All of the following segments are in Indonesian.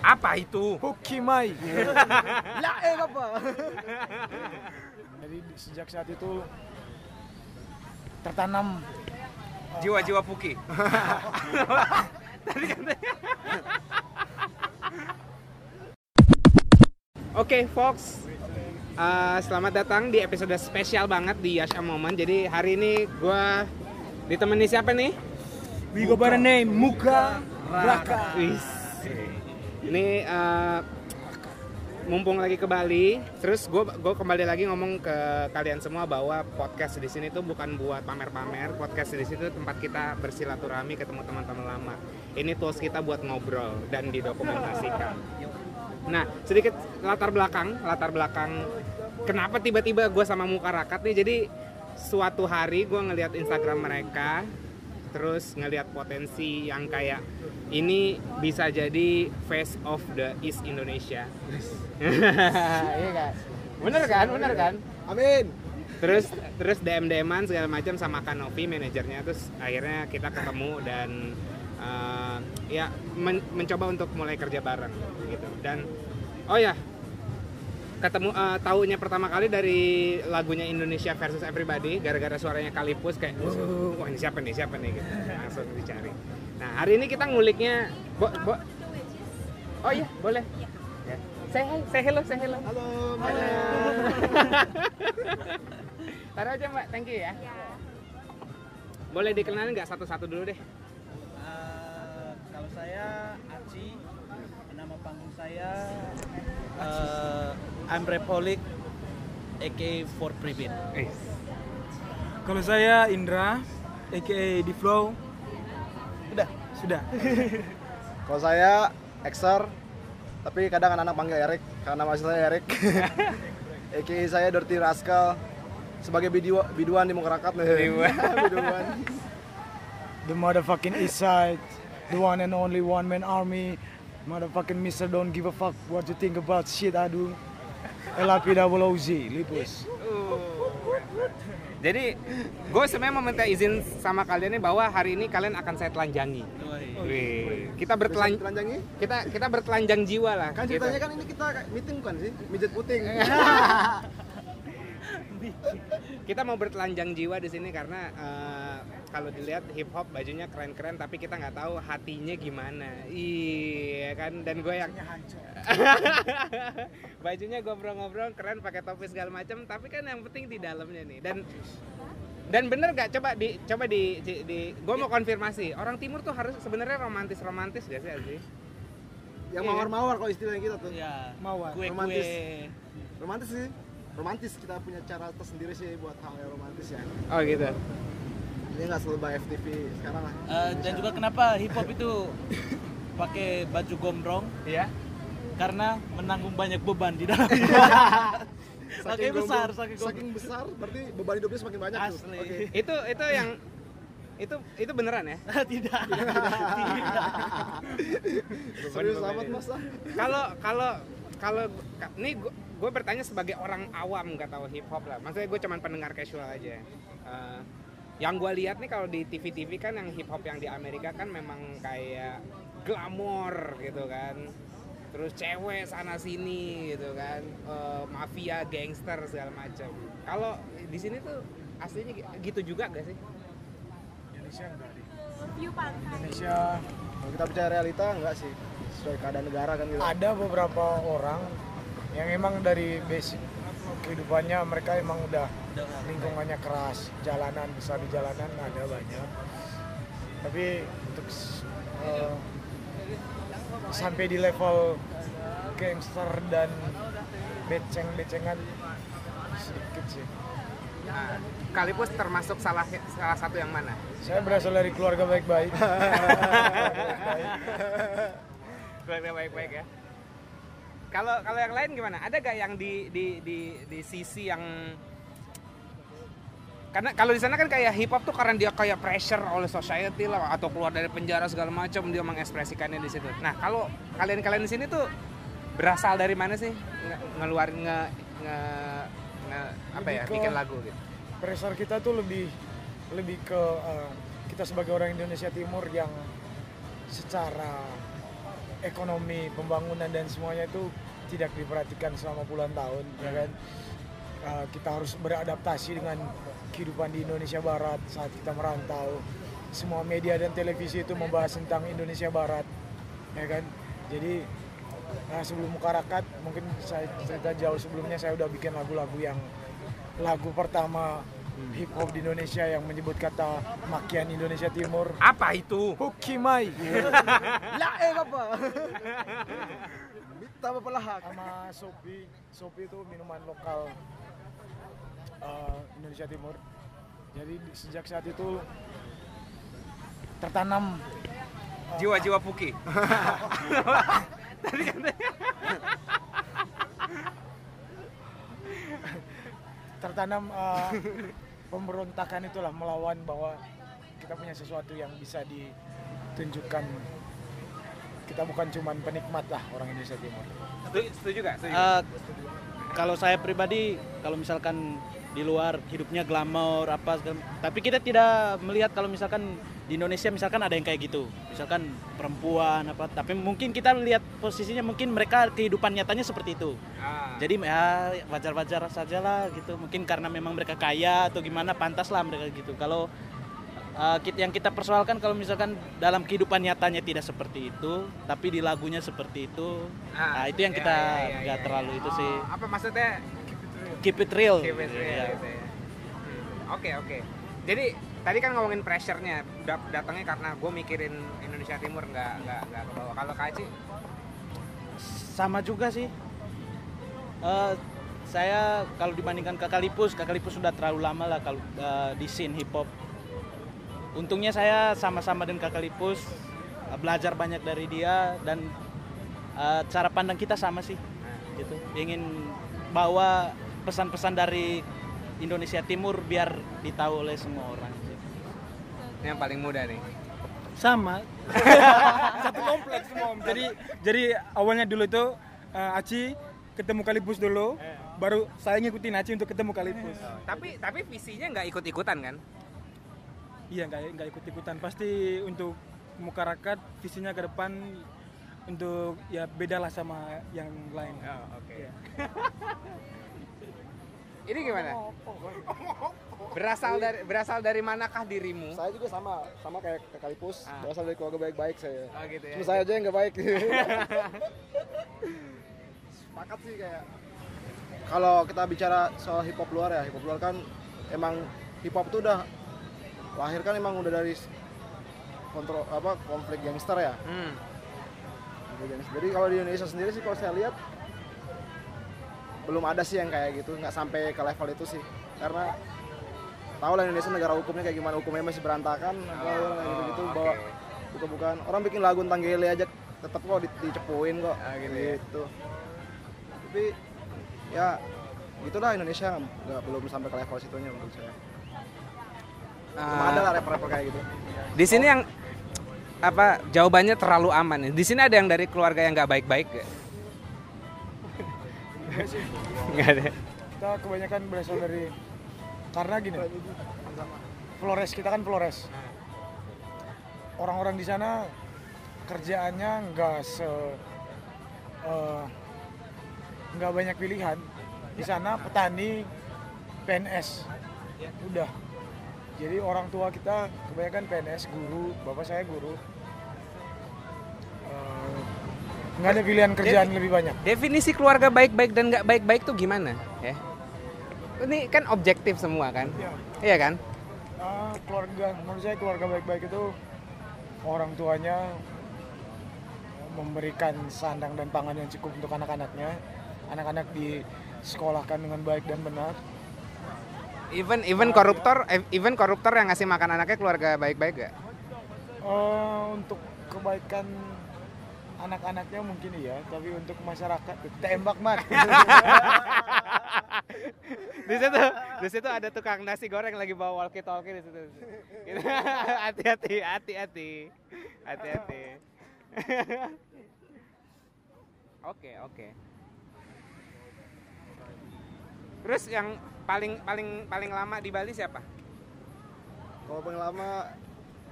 Apa itu? Pokimai. lah eh apa? Jadi sejak saat itu tertanam Jiwa-jiwa Puki. Oke, Fox. Uh, selamat datang di episode spesial banget di Yasha Moment. Jadi hari ini gue ditemani siapa nih? We go by the name Muka Raka. Wis. Ini uh, mumpung lagi ke Bali, terus gue gue kembali lagi ngomong ke kalian semua bahwa podcast di sini tuh bukan buat pamer-pamer. Podcast di situ tempat kita bersilaturahmi ketemu teman-teman lama. Ini tools kita buat ngobrol dan didokumentasikan. Nah, sedikit latar belakang, latar belakang kenapa tiba-tiba gue sama muka rakat nih. Jadi suatu hari gue ngelihat Instagram mereka, terus ngelihat potensi yang kayak ini bisa jadi face of the East Indonesia. Iya kan? Bener kan? Bener kan? Amin. Terus terus DM DMan segala macam sama Kanovi manajernya terus akhirnya kita ketemu dan uh, ya men- mencoba untuk mulai kerja bareng gitu dan oh ya ketemu uh, taunya pertama kali dari lagunya Indonesia versus Everybody gara-gara suaranya Kalipus kayak "Uh, wah ini siapa nih siapa nih gitu. Langsung dicari. Nah hari ini kita nguliknya bo, bo. Oh iya boleh. Ya. say hi say hello say hello. Halo. Taruh aja mbak, thank you ya. Boleh dikenalin nggak? Satu-satu dulu deh? Eh, kalau saya Aci, nama panggung saya uh, I'm Republic, aka For Private. Kalau saya Indra, aka Di Flow. Udah, sudah. Kalau saya Exer, tapi kadang anak-anak panggil Erik karena masih saya Erik. AKA saya Dirty Rascal sebagai bidu biduan di Mukarakat nih. biduan. The motherfucking East Side, the one and only one man army. Motherfucking Mister don't give a fuck what you think about shit aduh. LAP double OZ, Lipus. Jadi gue sebenarnya mau minta izin sama kalian nih bahwa hari ini kalian akan saya telanjangi. Wih, kita bertelan Telanjangi? kita kita bertelanjang jiwa lah. Kan gitu. ceritanya kan ini kita meeting bukan sih? Mijet puting. kita mau bertelanjang jiwa di sini karena eh, kalau dilihat hip hop bajunya keren-keren tapi kita nggak tahu hatinya gimana iya kan dan gue yang bajunya ngobrol-ngobrol keren pakai topi segala macam tapi kan yang penting di dalamnya nih dan dan bener gak coba di coba di di, di gue mau konfirmasi orang timur tuh harus sebenarnya romantis romantis gak sih Aziz? Yang mawar-mawar kalau istilahnya kita tuh. Ya, Mawar. kue-kue. Romantis. Romantis sih. Romantis kita punya cara tersendiri sih buat hal yang romantis ya. oh gitu Ini nggak selalu by FTV sekarang lah. Eh, dan juga kenapa hip hop itu pakai baju gombrong? Iya. Karena menanggung banyak beban di dalamnya. saking besar, saking saking besar berarti beban hidupnya semakin banyak tuh. Asli. Oke. itu itu yang itu itu beneran ya Tidak. Serius amat mas ah. kalau kalau kalau ka- ini gue bertanya sebagai orang awam nggak tahu hip hop lah. Maksudnya gue cuman pendengar casual aja. Eh, yang gue lihat nih kalau di TV TV kan yang hip hop yang di Amerika kan memang kayak glamor gitu kan. Terus cewek sana sini gitu kan. Eh, mafia gangster segala macam kalau di sini tuh aslinya gi- gitu juga gak sih? Indonesia enggak deh. view pantai. Indonesia. Kalau kita bicara realita enggak sih. Sesuai keadaan negara kan gitu. ada beberapa orang yang emang dari basic kehidupannya mereka emang udah lingkungannya keras jalanan besar di jalanan ada banyak. Tapi untuk eh, sampai di level gangster dan beceng-becengan sedikit sih. Nah, Kalipus termasuk salah salah satu yang mana? Saya berasal dari keluarga baik-baik. Keluarga baik-baik ya. Kalau kalau yang lain gimana? Ada gak yang di di di di sisi yang karena kalau di sana kan kayak hip hop tuh karena dia kayak pressure oleh society lah atau keluar dari penjara segala macam dia mengekspresikannya di situ. Nah kalau kalian-kalian di sini tuh berasal dari mana sih nge ngeluarin nge, nge, nge- apa Lebih ya bikin lagu gitu? pressure kita tuh lebih lebih ke eh, kita sebagai orang Indonesia Timur yang secara ekonomi pembangunan dan semuanya itu tidak diperhatikan selama puluhan tahun ya kan? Uh, kita harus beradaptasi dengan kehidupan di Indonesia Barat saat kita merantau. Semua media dan televisi itu membahas tentang Indonesia Barat ya kan? Jadi nah, sebelum Mukarakat mungkin saya cerita jauh sebelumnya saya udah bikin lagu-lagu yang lagu pertama hip hop di Indonesia yang menyebut kata makian Indonesia Timur. Apa itu? Hukimai. Lah eh apa minta bapak lahak sama Sopi Sopi itu minuman lokal uh, Indonesia Timur jadi di- sejak saat itu tertanam Jiwa-jiwa Puki. Tadi katanya. tertanam uh, pemberontakan itulah melawan bahwa kita punya sesuatu yang bisa ditunjukkan kita bukan cuman penikmat lah orang Indonesia Timur Setuju, setuju gak? Setuju. Eh, kalau saya pribadi kalau misalkan di luar hidupnya glamor apa segala- tapi kita tidak melihat kalau misalkan di Indonesia misalkan ada yang kayak gitu misalkan perempuan apa tapi mungkin kita lihat posisinya mungkin mereka kehidupan nyatanya seperti itu Ah. jadi ya wajar-wajar saja lah gitu mungkin karena memang mereka kaya atau gimana pantas lah mereka gitu kalau uh, yang kita persoalkan kalau misalkan dalam kehidupan nyatanya tidak seperti itu tapi di lagunya seperti itu Ah, nah itu yang iya, kita iya, iya, nggak iya. terlalu itu Oh, sih Apa maksudnya? keep it real, Keep it real Iya. gitu ya. Hmm, Oke oke. Jadi tadi kan ngomongin pressure-nya dat- datangnya karena gue mikirin Indonesia Timur nggak nggak nggak ke bawah. Kalau Kaci sama juga sih Eh, saya kalau dibandingkan Kakak Lipus Kakak Lipus sudah terlalu lama lah kalau eh, di scene hip hop untungnya saya sama-sama dengan Kakak Lipus eh, belajar banyak dari dia dan eh, cara pandang kita sama sih gitu ingin bawa pesan-pesan dari Indonesia Timur biar ditahu oleh semua orang ini yang paling muda nih. sama satu kompleks semua Om. jadi jadi awalnya dulu itu eh, Aci ketemu Kalipus dulu baru saya ngikutin Aci untuk ketemu Kalipus Tapi tapi visinya nggak ikut-ikutan kan? Iya nggak nggak ikut ikutan pasti untuk muka rakat visinya ke depan untuk ya beda lah sama yang lain Oh, oke. Iya. Ini gimana? Berasal dari berasal dari manakah dirimu? saya juga sama sama kayak ke Kalipus Ah. berasal dari keluarga baik-baik saya Oh gitu ya. cuma saya aja yang nggak baik sepakat sih kayak kalau kita bicara soal hip hop luar ya hip hop luar kan emang hip hop tuh udah lahir kan emang udah dari kontrol apa konflik gangster ya? Hmm. Jadi kalau di Indonesia sendiri sih kalau saya lihat belum ada sih yang kayak gitu. Nggak sampai ke level itu sih. Karena tahu lah Indonesia negara hukumnya kayak gimana hukumnya masih berantakan apa kayak gitu gitu oke. bawa bukan-bukan orang bikin lagu tentang gele aja tetap kok di- dicepuin kok. Ah, gitu ya. gitu. Tapi ya gitulah Indonesia. Nggak belum sampai ke level situnya menurut saya Ah, ada lah rapper-rapper kayak gitu Di sini yang apa jawabannya terlalu aman nih. Di sini ada yang dari keluarga yang nggak baik-baik gak? Nggak ada. kita kebanyakan berasal dari karena gini Flores kita kan Flores orang-orang di sana kerjaannya nggak se eh, nggak banyak pilihan di sana petani PNS udah jadi orang tua kita kebanyakan PNS guru bapak saya guru Eh, nggak ada pilihan kerjaan lebih banyak Definisi keluarga baik-baik dan nggak baik-baik tuh gimana? Ya. Ini kan objektif semua kan? Ya. Iya kan? Ah, keluarga menurut saya keluarga baik-baik itu orang tuanya memberikan sandang dan pangan yang cukup untuk anak-anaknya anak-anak disekolahkan dengan baik dan benar Even even koruptor, eh, even koruptor yang ngasih makan anaknya keluarga baik-baik gak? Eh, untuk kebaikan anak-anaknya mungkin iya tapi untuk masyarakat tembak mat. Di situ di situ ada tukang nasi goreng lagi bawa walkie talkie di situ. Hati-hati hati-hati. Hati-hati. Oke oke. Terus yang paling paling paling lama di Bali siapa kalau paling lama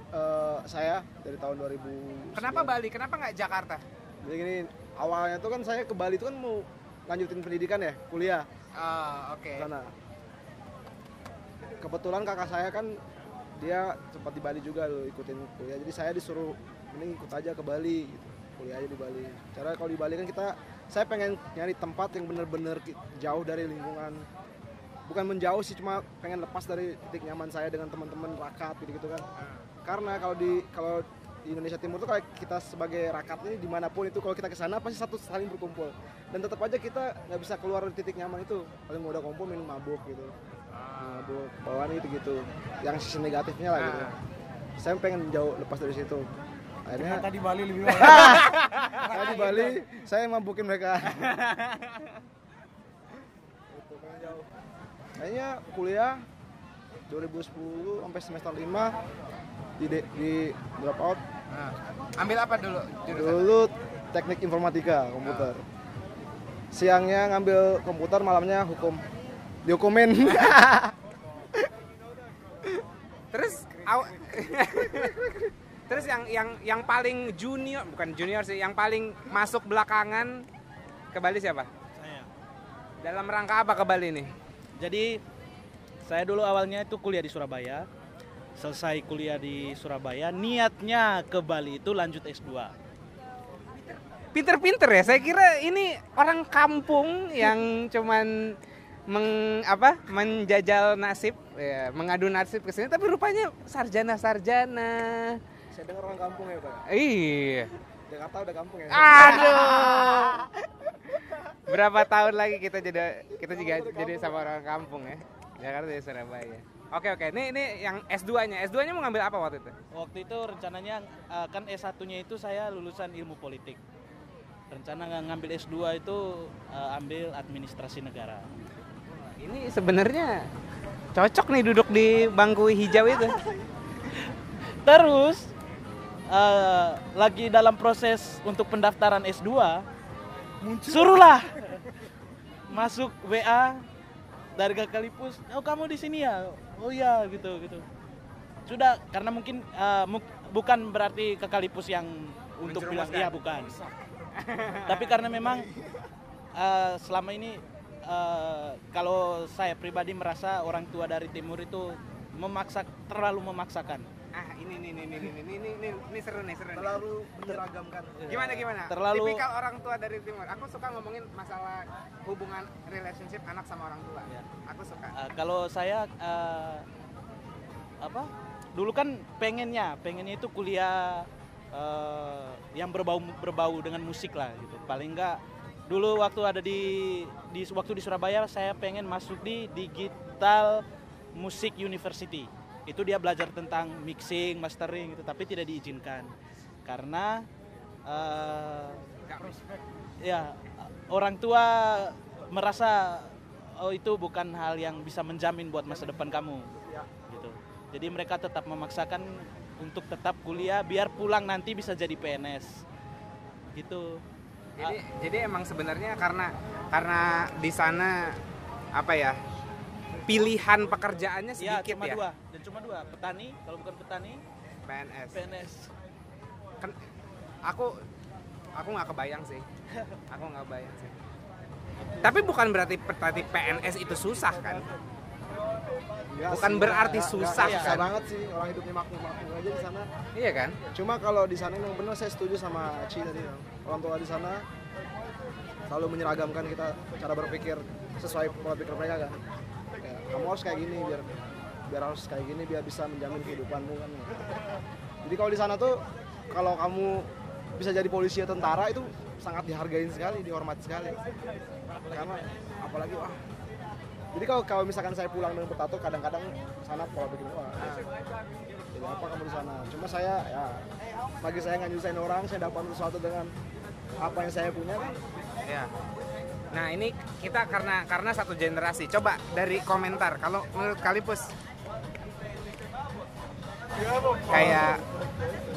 eh, saya dari tahun 2000 kenapa Bali kenapa nggak Jakarta Jadi gini, awalnya tuh kan saya ke Bali tuh kan mau lanjutin pendidikan ya, kuliah Oh, oke. ke sana. Kebetulan kakak saya kan dia sempat di Bali juga loh ikutin kuliah. Jadi saya disuruh mending ikut aja ke Bali gitu. Kuliah aja di Bali. Cara kalau di Bali kan kita saya pengen nyari tempat yang bener-bener jauh dari lingkungan. Bukan menjauh sih cuma pengen lepas dari titik nyaman saya dengan teman-teman rakat gitu-gitu kan. Karena kalau di kalau di Indonesia Timur tuh kayak kita sebagai rakat ini di mana pun itu kalau kita ke sana pasti satu saling berkumpul dan tetap aja kita nggak bisa keluar dari titik nyaman itu paling udah kumpul minum mabuk gitu mabuk bawaan itu gitu yang sisi negatifnya lah gitu Ah. saya pengen jauh lepas dari situ akhirnya Ternyata di Bali lebih baik. saya di Bali saya mabukin mereka Gitu. kayaknya kuliah 2010 sampai semester 5 di de- di drop out Nah, ambil apa dulu jurusan? dulu teknik informatika komputer siangnya ngambil komputer malamnya hukum dihukumin Terus aw- Terus yang yang yang paling junior bukan junior sih, yang paling masuk belakangan ke Bali siapa? Saya. Dalam rangka apa ke Bali nih? Jadi saya dulu awalnya itu kuliah di Surabaya. Selesai kuliah di Surabaya, niatnya ke Bali itu lanjut S2. Pinter-pinter ya. Saya kira ini orang kampung yang cuman meng apa menjajal nasib ya, mengadu nasib ke sini tapi rupanya sarjana-sarjana. saya dengar orang kampung ya pak Iya. Jakarta udah kampung ya Aduh. Berapa tahun lagi kita jadi kita juga jadi sama orang kampung ya. Jakarta dari Surabaya. Oke oke. Ini ini yang S2-nya. S2-nya mau ngambil apa waktu itu? Waktu itu rencananya eh, kan S1-nya itu saya lulusan ilmu politik. Rencana ng- ngambil S2 itu eh, ambil administrasi negara. Ini sebenarnya cocok nih duduk di bangku hijau itu. Terus eh, lagi dalam proses untuk pendaftaran S2, suruhlah masuk WA dari Gakalipus. Oh kamu di sini ya? Oh iya gitu gitu. Sudah karena mungkin eh, mu- bukan berarti Gakalipus yang untuk bilang iya bukan. Tapi karena memang eh, selama ini eh, kalau saya pribadi merasa orang tua dari timur itu memaksa terlalu memaksakan. Ah ini nih nih nih nih nih nih nih ini seru nih seru. nih. terlalu menyeragamkan Gimana gimana? Terlalu- Tipikal orang tua dari timur. Aku suka ngomongin masalah hubungan relationship anak sama orang tua. Ya. Aku suka. Uh, kalau saya uh, apa dulu kan pengennya pengennya itu kuliah uh, yang berbau berbau dengan musik lah gitu paling enggak dulu waktu ada di di waktu di Surabaya saya pengen masuk di digital music university itu dia belajar tentang mixing mastering gitu tapi tidak diizinkan. Karena uh, ya orang tua merasa oh itu bukan hal yang bisa menjamin buat masa depan kamu. Gitu. Jadi mereka tetap memaksakan untuk tetap kuliah biar pulang nanti bisa jadi PNS gitu. Jadi jadi emang sebenarnya karena karena di sana apa ya? Pilihan pekerjaannya ya sedikit cuma ya. dua dan cuma dua petani kalau bukan petani PNS. PNS Kan aku aku nggak kebayang sih. Aku nggak kebayang sih. Tapi bukan berarti petani PNS itu susah kan? Enggak Bukan sih, berarti enggak- susah, enggak kan? susah banget sih orang hidupnya makmur-makmur aja di sana Iya kan? cuma kalau di sana memang benar saya setuju sama Ci tadi ya. orang tua di sana selalu menyeragamkan kita cara berpikir sesuai pola pikir mereka kan ya, kamu harus kayak gini biar biar harus kayak gini biar bisa menjamin kehidupanmu kan. Jadi kalau di sana tuh kalau kamu bisa jadi polisi atau tentara itu sangat dihargain sekali dihormati sekali. Karena apalagi wah. Jadi kalau kalau misalkan saya pulang dengan bertato kadang-kadang sana pola pikir wah jadi apa kamu di sana? Cuma saya ya bagi saya nggak nyusahin orang saya dapat sesuatu dengan apa yang saya punya kan. Ya. Nah ini kita karena karena satu generasi. Coba dari komentar. Kalau menurut Kalipus kayak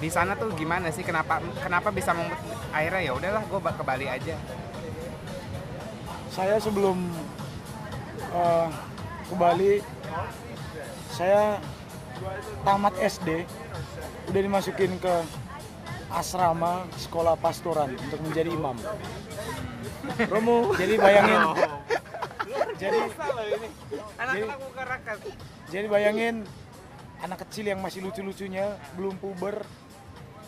di sana tuh gimana sih? Kenapa kenapa bisa membuat akhirnya ya udahlah gue ke Bali aja. saya sebelum eh, ke Bali saya tamat SD udah dimasukin ke asrama sekolah pastoran untuk menjadi imam. Romo. Jadi bayangin, jadi Anak-anak rakat. jadi bayangin anak kecil yang masih lucu-lucunya belum puber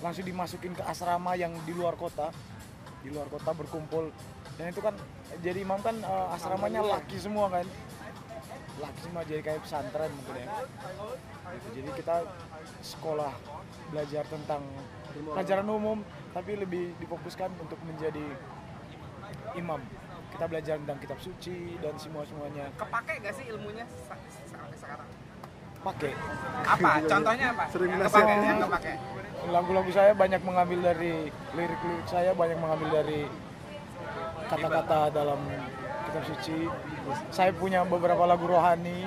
langsung dimasukin ke asrama yang di luar kota, di luar kota berkumpul dan itu kan jadi imam kan eh, asramanya laki semua kan, laki semua jadi kayak pesantren mungkin ya. Gitu. Jadi kita sekolah belajar tentang pelajaran umum tapi lebih difokuskan untuk menjadi imam. Kita belajar tentang kitab suci dan semua semuanya Kepake gak sih ilmunya sampai sekarang? pakai. Apa? Contohnya apa? Sering yang kepake, yang kepake. lagu-lagu saya banyak mengambil dari lirik-lirik saya banyak mengambil dari kata-kata dalam kitab suci saya punya beberapa lagu rohani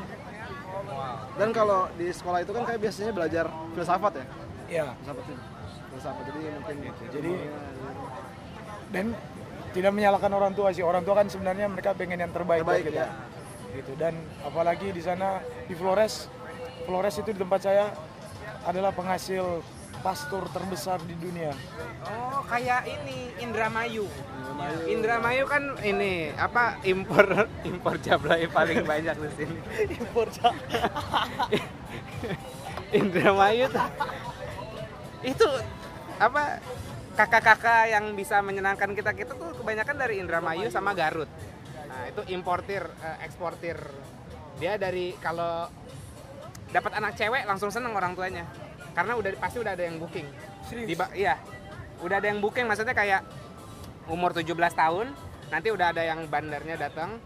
Dan kalau di sekolah itu kan kayak biasanya belajar filsafat ya. ya Filsafat itu. Filsafat jadi mungkin gitu. Jadi dan tidak menyalahkan orang tua sih orang tua kan sebenarnya mereka pengen yang terbaik, buat Terbaik, kita ya. gitu dan apalagi di sana di Flores Flores itu di tempat saya adalah penghasil pastor terbesar di dunia Oh, kayak ini Indramayu. Indramayu kan ini apa impor impor jablay paling banyak di sini. impor Indramayu tuh itu apa kakak-kakak yang bisa menyenangkan kita kita tuh kebanyakan dari Indramayu sama Garut. Nah itu importir eh, eksportir. Dia dari kalau dapat anak cewek langsung seneng orang tuanya. Karena udah pasti udah ada yang booking. Di iya. Udah ada yang booking maksudnya kayak umur 17 tahun nanti udah ada yang bandarnya datang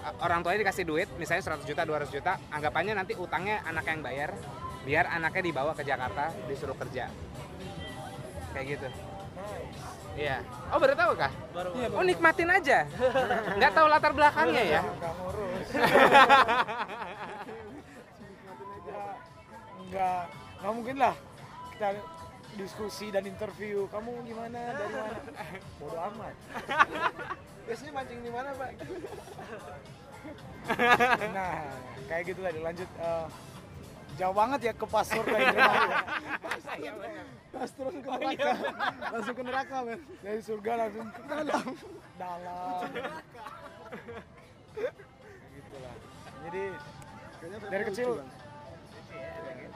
Uh, orang tuanya dikasih duit misalnya 100 juta 200 juta anggapannya nanti utangnya anak yang bayar biar anaknya dibawa ke Jakarta disuruh kerja kayak gitu. Iya. Oh baru tahu kah? Oh nikmatin aja. Nggak tahu latar belakangnya ya? Nggak ngurus. Nggak- nggak mungkin lah kita diskusi dan interview. Kamu gimana? Dari mana? Bodoh amat. Biasanya mancing di mana, Pak? nah kayak gitu lah lanjut eh, jauh banget ya ke pastor kayak Indramayu Pastor ke neraka. Langsung ke neraka, men. dari surga langsung ke dalam. Dalam. Gitu lah jadi Dari kecil.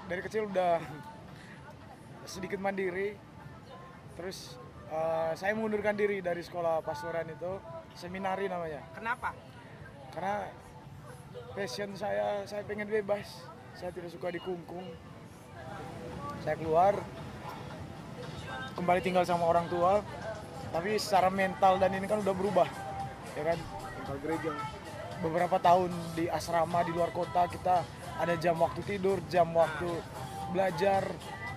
Dari kecil udah sedikit mandiri. Terus eh, saya mengundurkan diri dari sekolah pastoran itu seminari namanya. Kenapa? Karena passion saya saya pengen bebas saya tidak suka dikungkung. Saya keluar kembali tinggal sama orang tua. Tapi secara mental dan ini kan udah berubah ya kan? Mental gereja. beberapa tahun di asrama di luar kota kita ada jam waktu tidur jam waktu belajar.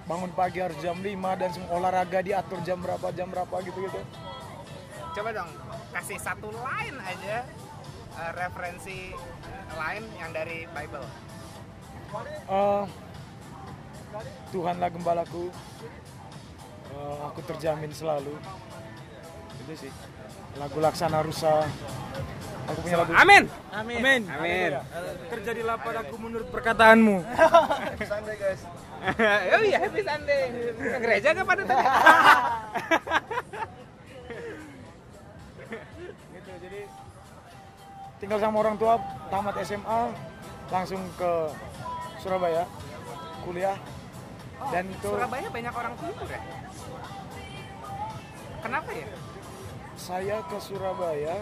Bangun pagi harus jam 5 dan semua olahraga diatur jam berapa jam berapa gitu gitu. Coba dong kasih satu line aja eh, referensi lain yang dari Bible Eh, Tuhanlah gembalaku. Eh, aku terjamin selalu. Itu sih. Lagu Laksana Rusa. Aku punya lagu. Amin. Amin. Amin. amin. Terjadilah padaku menurut perkataanmu. Santai, guys. oh iya happy Sunday. Ke gereja gak pada tadi? Gitu jadi tinggal sama orang tua tamat SMA langsung ke Surabaya kuliah. Dan itu Surabaya banyak orang timur ya? Kenapa ya? Saya ke Surabaya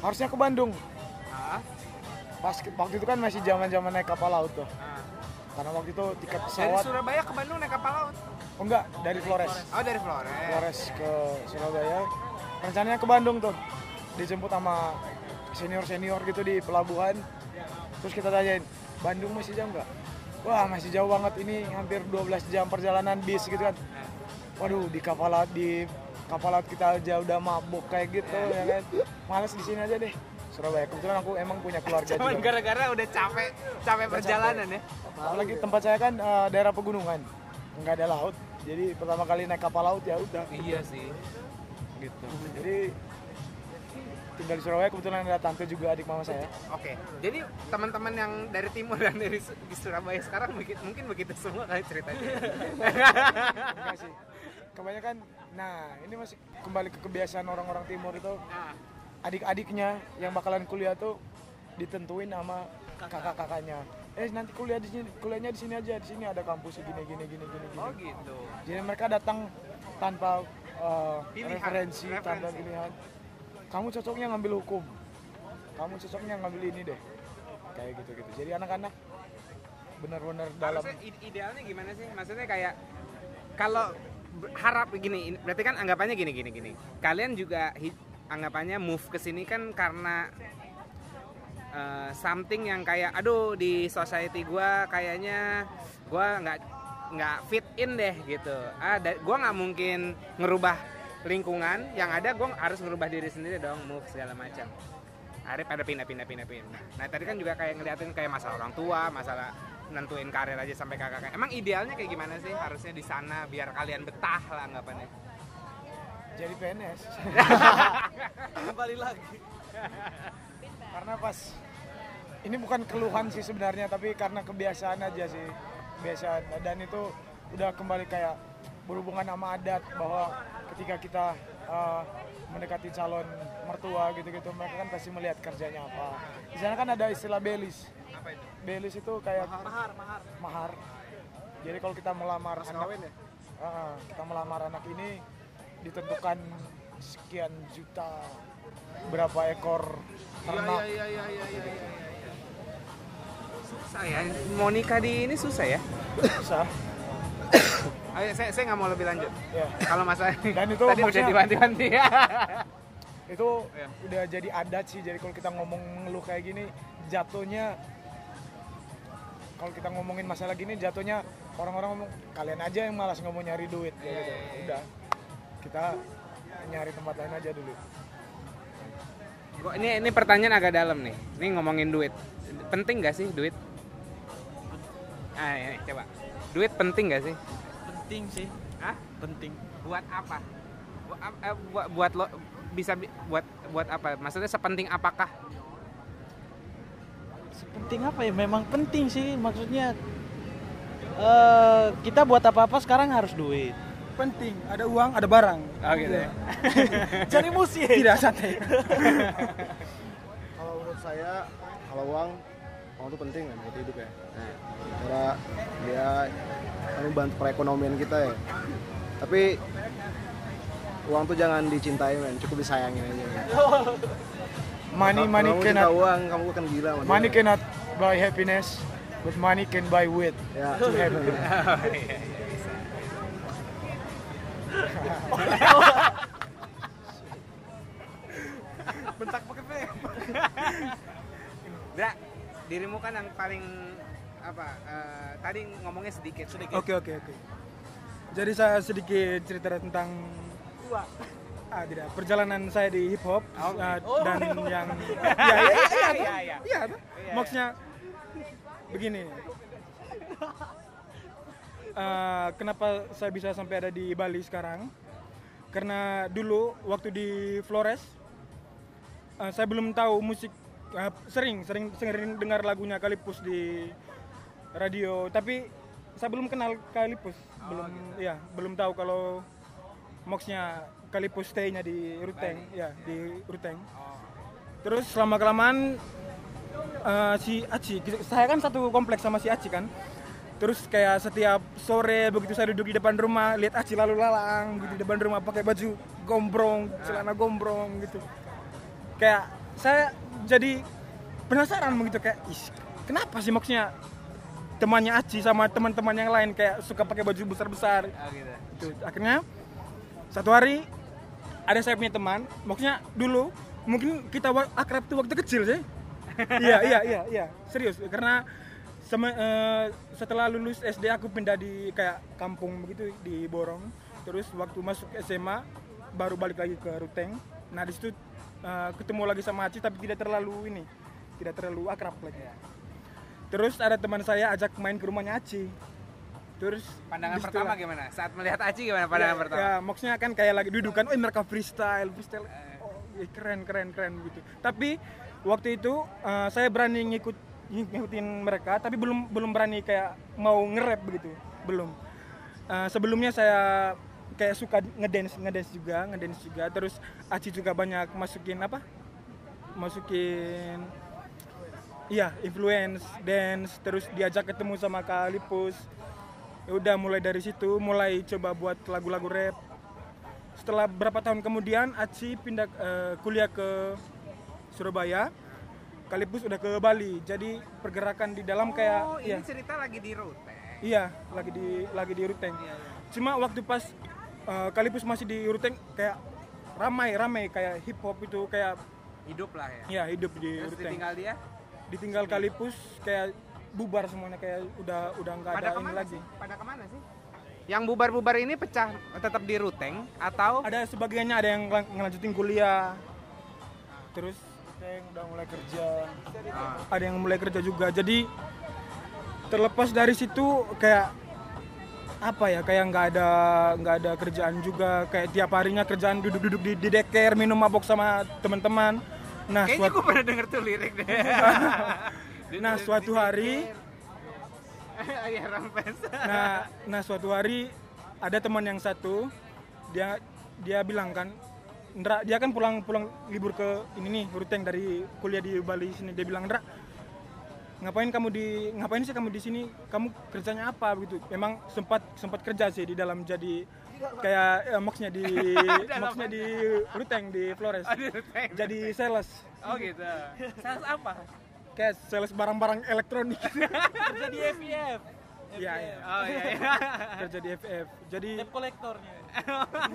harusnya ke Bandung. Ah, pas waktu itu kan masih zaman zaman naik kapal laut tuh. Ah. karena waktu itu tiket dari pesawat Surabaya ke Bandung naik kapal laut? Oh enggak dari Flores. Oh dari Flores. Flores ke Surabaya. Rencananya ke Bandung tuh. Dijemput sama senior senior gitu di pelabuhan. Terus kita tanyain Bandung masih jauh nggak? Wah masih jauh banget ini hampir 12 jam perjalanan bis gitu kan. Waduh di kapal laut di kapal laut kita aja udah mabuk kayak gitu ya kan? Males di sini aja deh. Surabaya kebetulan aku emang punya keluarga cuman juga. gara-gara udah capek capek perjalanan ya? Apalagi tempat saya kan eh, daerah pegunungan. Nggak ada laut. Jadi pertama kali naik kapal laut ya udah. Iya sih. Gitu. Jadi tinggal di Surabaya kebetulan ada tante juga adik mama saya. Oke, jadi teman-teman yang dari timur dan dari di Surabaya sekarang mungkin, mungkin begitu semua kali ceritanya. enggak sih. Kebanyakan nah ini masih kembali ke kebiasaan orang-orang timur itu. Nah, adik-adiknya yang bakalan kuliah tuh ditentuin sama kakak-kakaknya. Eh nanti kuliah di sini kuliahnya di sini aja di sini ada kampus gini gini gini gini gini. Oh gitu. jadi mereka datang tanpa uh, Pilihan, referensi tanpa referensi. pilihan kamu cocoknya ngambil hukum kamu cocoknya ngambil ini deh kayak gitu gitu jadi anak-anak benar-benar dalam ide- idealnya gimana sih? Maksudnya kayak kalau harap gini, ini- berarti kan anggapannya gini gini gini. Kalian juga anggapannya move ke sini kan karena eh, something yang kayak aduh di society gua kayaknya gua nggak nggak fit in deh gitu. Ah, gua nggak mungkin ngerubah lingkungan, yang ada gua harus ngerubah diri sendiri dong, move segala macam. Akhirnya pada pindah-pindah pindah-pindah. Nah tadi kan juga kayak ngeliatin kayak masalah orang tua, masalah nentuin karir aja sampai kakak Emang idealnya kayak gimana sih harusnya di sana biar kalian betah lah anggapannya? jadi PNS Kembali lagi. karena pas ini bukan keluhan sih sebenarnya tapi karena kebiasaan aja sih kebiasaan dan itu udah kembali kayak berhubungan sama adat bahwa ketika kita uh, mendekati calon mertua gitu-gitu mereka kan pasti melihat kerjanya apa di sana kan ada istilah belis Apa itu? belis itu kayak Mahar, mahar. mahar jadi kalau kita melamar anak kawin ya? Ah, kita melamar anak ini ditentukan sekian juta berapa ekor ternak iya iya iya iya iya. Susah ya, mau nikah di ini susah ya? susah Ayo, saya saya nggak mau lebih lanjut. ya Kalau masalah Dan itu tadi udah diwanti-wanti ya. itu Iya. udah jadi adat sih jadi kalau kita ngomong ngeluh kayak gini jatuhnya kalau kita ngomongin masalah gini jatuhnya orang-orang ngomong kalian aja yang malas ngomong nyari duit kayak gitu udah kita nyari tempat lain aja dulu Gua- ini ini pertanyaan agak dalam nih. Ini ngomongin duit. Penting gak sih duit? Ah, ini coba. Duit penting gak sih? Penting sih, Hah? penting. Buat apa? Buat, eh, buat, buat lo bisa bi- buat buat apa? Maksudnya sepenting apakah? Penting apa ya? Memang penting sih maksudnya. eh kita buat apa-apa sekarang harus duit. Penting, ada uang, ada barang. Oh gitu ya. Cari musi. Tidak santai. Kalau menurut saya, kalau uang, uang itu penting kan buat hidup ya. Karena dia membantu perekonomian kita ya. Tapi uang tuh jangan dicintai men, cukup disayangin aja. Men. money Kalau money kamu cannot uang, kamu akan gila. sama money cannot buy happiness but money can buy wit Ya, Bentak pakai P. Dra, dirimu kan yang paling apa? eh, tadi ngomongnya sedikit. Sedikit. Oke oke oke. Jadi saya sedikit cerita tentang ah tidak. Perjalanan saya di hip hop Oh, ah, gitu. dan yang ya ya ya Iya, iya iya, maksudnya begini. Eh, kenapa saya bisa sampai ada di Bali sekarang? Karena dulu waktu di Flores eh, saya belum tahu musik eh, sering sering sering dengar lagunya Kalipus di radio. Tapi saya belum kenal Kalipus belum ya belum tahu kalau moxnya Kalipus stay-nya di Ruteng. Ya di Ruteng. Terus lama kelamaan eh, si Aci saya kan satu kompleks sama si Aci kan. Terus kayak setiap sore begitu saya duduk di depan rumah lihat Aci lalu lalang gitu di depan rumah pakai baju gombrong celana gombrong gitu. Kayak saya jadi penasaran begitu kayak Ih, kenapa sih maksudnya temannya Aci sama teman-teman yang lain kayak suka pakai baju besar-besar? Oh, gitu. itu akhirnya satu hari ada saya punya teman maksudnya dulu mungkin kita akrab tuh waktu kecil sih. Iya iya iya iya serius karena sama, eh, setelah lulus SD aku pindah di kayak kampung begitu di Borong terus waktu masuk SMA baru balik lagi ke Ruteng. Nah di situ eh, ketemu lagi sama Aci tapi tidak terlalu ini tidak terlalu akrab lagi. Terus ada teman saya ajak main ke rumahnya Aci terus Pandangan pertama lah- gimana? Saat melihat Aci gimana pandangan ya, pertama? Ya, maksudnya kan kayak lagi dudukan, oh mereka freestyle, freestyle. Oh, Ih, keren keren keren gitu. Tapi waktu itu eh, saya berani ngikut ngikutin mereka tapi belum belum berani kayak mau nge-rap begitu. Belum. Eh, sebelumnya saya kayak suka ngedance ngedance juga ngedance juga. Terus Aci juga banyak masukin apa? Masukin iya influence dance. Terus diajak ketemu sama Kak Lipus ya udah mulai dari situ mulai coba buat lagu-lagu rap. Setelah berapa tahun kemudian Aci pindah eh, kuliah ke Surabaya. Kalipus udah ke Bali. Jadi pergerakan di dalam kayak oh, iya. ini cerita lagi di rute. iya lagi di lagi di Ruteng cuma waktu pas eh, Kalipus masih di Ruteng kayak ramai ramai kayak hip hop itu kayak Hidup lah ya. ya hidup di Terus Ruteng ditinggal dia. ditinggal Kalipus kayak bubar semuanya kayak udah udah nggak ada ini lagi sih? Pada ke mana sih? Yang bubar-bubar ini pecah tetap di Ruteng atau ada sebagiannya ada yang ngelan- ngelanjutin kuliah terus Ada yang udah mulai kerja. Ah. ada yang mulai kerja juga jadi terlepas dari situ kayak apa ya kayak nggak ada nggak ada kerjaan juga. Kayak tiap harinya kerjaan duduk-duduk di, di deker minum mabok sama teman-teman. Nah Kayaknya suatu gue pernah denger tuh lirik deh. nah suatu hari Iya nah nah suatu hari ada teman yang satu dia dia bilang kan Ndra dia kan pulang pulang libur ke ini nih Ruteng dari kuliah di Bali sini. Dia bilang Ndra ngapain kamu di ngapain sih kamu di sini kamu kerjanya apa begitu memang sempat sempat kerja sih di dalam jadi kayak eh, maksudnya di maksudnya di Ruteng di Flores Oh, jadi sales Oh gitu. Sales apa? kayak sales barang-barang elektronik Kerja di FIF. Iya, iya. Oh iya. iya. kerja di FF jadi Debt kolektornya.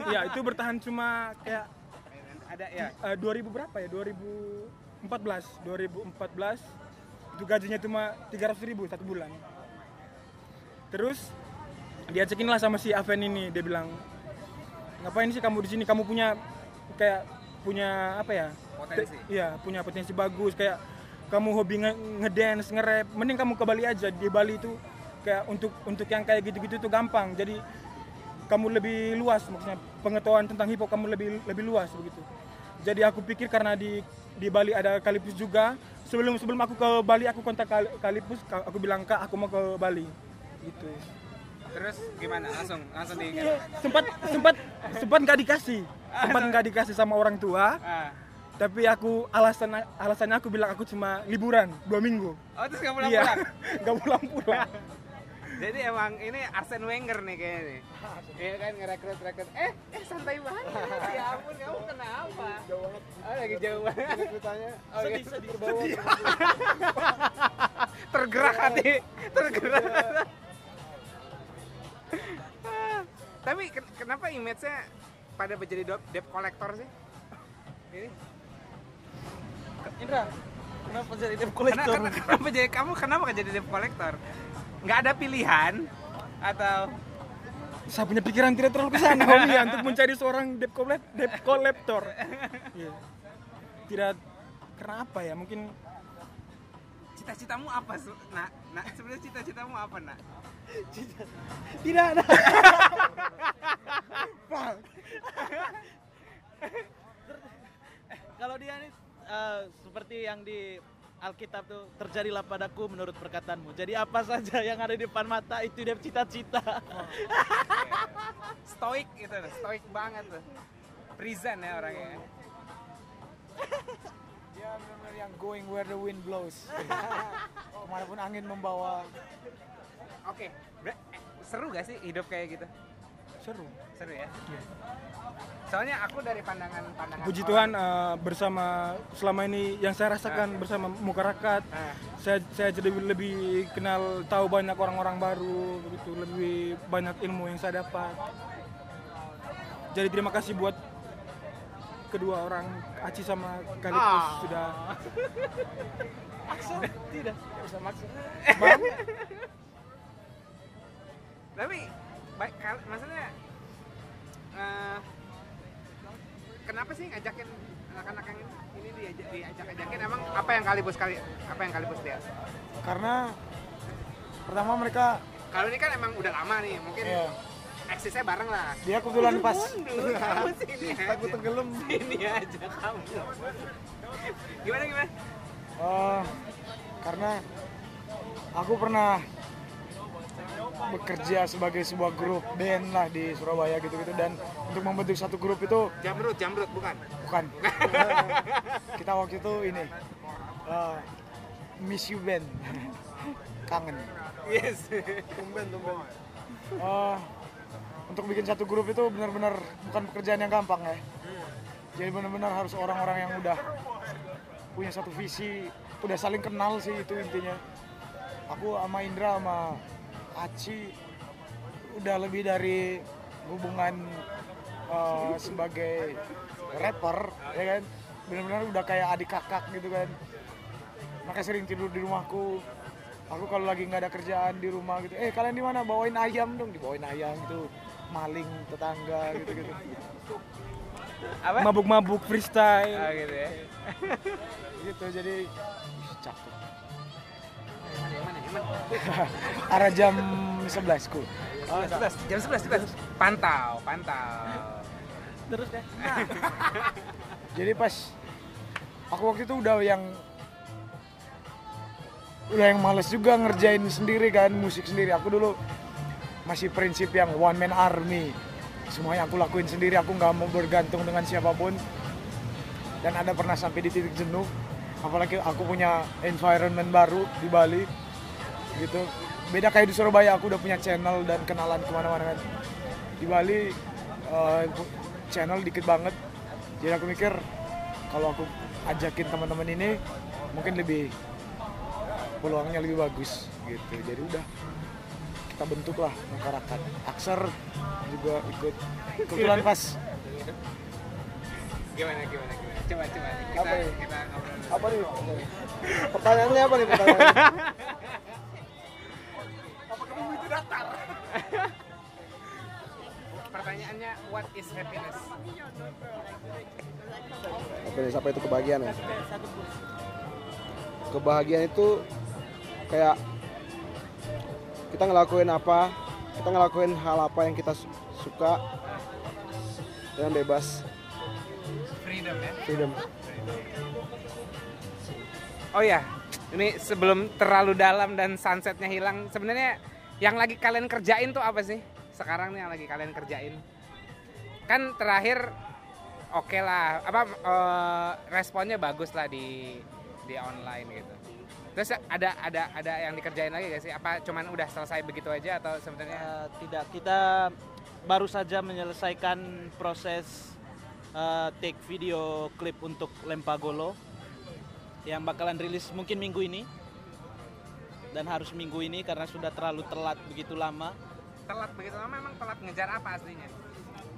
ya itu bertahan cuma kayak Ada ya. eh, 2000 berapa ya 2014 2014 itu gajinya cuma 300 ribu satu bulan. Terus diajakin lah sama si Aven ini. Dia bilang ngapain sih kamu di sini? Kamu punya kayak punya apa ya? Potensi. Te- iya punya potensi bagus. Kayak kamu hobi nge- ngedance nge-rap. Mending kamu ke Bali aja. Di Bali itu kayak untuk untuk yang kayak gitu-gitu tuh gampang. Jadi kamu lebih luas. Maksudnya pengetahuan tentang hip hop kamu lebih lebih luas begitu. Jadi aku pikir karena di di Bali ada Kalipus juga sebelum sebelum aku ke Bali aku kontak Kal- Kalipus ka- aku bilang kak aku mau ke Bali. Gitu. Terus gimana? Langsung langsung di sempat sempat sempat nggak dikasih. Sempat nggak dikasih sama orang tua. Ah. tapi aku alasan alasannya aku bilang aku cuma liburan dua minggu. Oh terus nggak iya pulang-pulang? nggak pulang pulang Jadi emang ini Arsene Wenger nih kayaknya nih. Iya kan ngerekrut rekrut. Eh, eh santai banget. Ya ampun kamu kenapa? Jauh banget. Oh lagi jauh banget. ceritanya Oh, Sedih, sedih. terbawa Tergerak hati, tergerak. Tapi ken- kenapa image-nya pada menjadi debt, collector sih? Ini Indra, kenapa jadi debt Kenapa, kolektor? kenapa, kenapa jadi kamu kenapa jadi debt collector? Nggak ada pilihan atau saya punya pikiran tidak terlalu ke sana Om, ya, untuk mencari seorang debt collector debt collector. Iya. tidak karena apa ya mungkin cita-citamu apa nak nak sebenarnya cita-citamu apa nak? Tidak ada Kalau dia nih eh, seperti yang di Alkitab tuh terjadilah padaku menurut perkataanmu. Jadi apa saja yang ada di depan mata itu dia cita-cita. stoik itu stoik banget tuh present ya orangnya Dia benar-benar yang going where the wind blows. Ke mana pun angin membawa. oke eh, seru gak sih hidup kayak gitu seru. Seru ya? Soalnya aku dari pandangan pandangan puji Tuhan eh, bersama selama ini yang saya rasakan bersama Mukarakat Ah. saya saya jadi lebih kenal tahu banyak orang-orang baru begitu lebih banyak ilmu yang saya dapat. Jadi terima kasih buat kedua orang Aci sama Kalipus Ah. sudah. Tidak. Bang, tapi baik maksudnya eh, kenapa sih ngajakin anak-anak yang ini, ini diajak diajak ajakin emang apa yang kalibus kali apa yang kalibus lihat? Karena pertama mereka kalau ini kan emang udah lama nih mungkin ya, eksisnya bareng lah. Dia kebetulan pas mundur kamu sini aja. Takut tenggelam. sini aja kamu. Gimana gimana? Eh, karena aku pernah bekerja sebagai sebuah grup band lah di Surabaya gitu-gitu dan untuk membentuk satu grup itu jamrut jamrut bukan bukan kita waktu itu ini eh, miss you band kangen yes Tumben, tumben. Eh, untuk bikin satu grup itu benar-benar bukan pekerjaan yang gampang ya. Jadi benar-benar harus orang-orang yang udah punya satu visi, udah saling kenal sih itu intinya. Aku sama Indra sama Aci udah lebih dari hubungan eh, sebagai rapper ya kan. Benar-benar udah kayak adik kakak gitu kan. Mereka sering tidur di rumahku. Aku kalau lagi nggak ada kerjaan di rumah gitu, eh kalian di mana? Bawain ayam dong, dibawain ayam gitu. Maling tetangga gitu-gitu. apa Mabuk-mabuk freestyle. oh, gitu ya gitu jadi cakep. Arah jam 11 ku. oh, 11 jam 11 11 pantau pantau Terus deh. Jadi pas aku waktu itu udah yang udah yang males juga ngerjain sendiri kan musik sendiri. Aku dulu masih prinsip yang one man army. Semuanya aku lakuin sendiri. Aku nggak mau bergantung dengan siapa pun. Dan ada pernah sampai di titik jenuh. Apalagi aku punya environment baru di Bali, gitu. Beda kayak di Surabaya. Aku udah punya channel dan kenalan ke mana-mana kan. Di Bali eh, channel dikit banget. Jadi aku mikir kalau aku ajakin teman-teman ini mungkin lebih peluangnya lebih bagus gitu jadi udah kita bentuk lah masyarakat Akser juga ikut kebetulan pas gimana gimana gimana coba coba kita Apa ini? kita ngobrol. Apa nih? Pertanyaannya apa nih pertanyaannya? pertanyaannya what is happiness? Happiness apa itu? Kebahagiaan ya? Kebahagiaan itu kayak kita ngelakuin apa, kita ngelakuin hal apa yang kita su- suka dengan bebas, freedom ya? Freedom. oh ya ini sebelum terlalu dalam dan sunsetnya hilang sebenarnya yang lagi kalian kerjain tuh apa sih? Sekarang nih yang lagi kalian kerjain kan terakhir oke lah apa eh, responnya bagus lah di di online gitu. Terus ada ada ada yang dikerjain lagi gak sih? Apa cuman udah selesai begitu aja atau sebenarnya? Eh, tidak, kita baru saja menyelesaikan proses eh, take video klip untuk Lempagolo yang bakalan rilis mungkin minggu ini. Dan harus minggu ini karena sudah terlalu telat begitu lama. telat begitu lama emang telat ngejar apa aslinya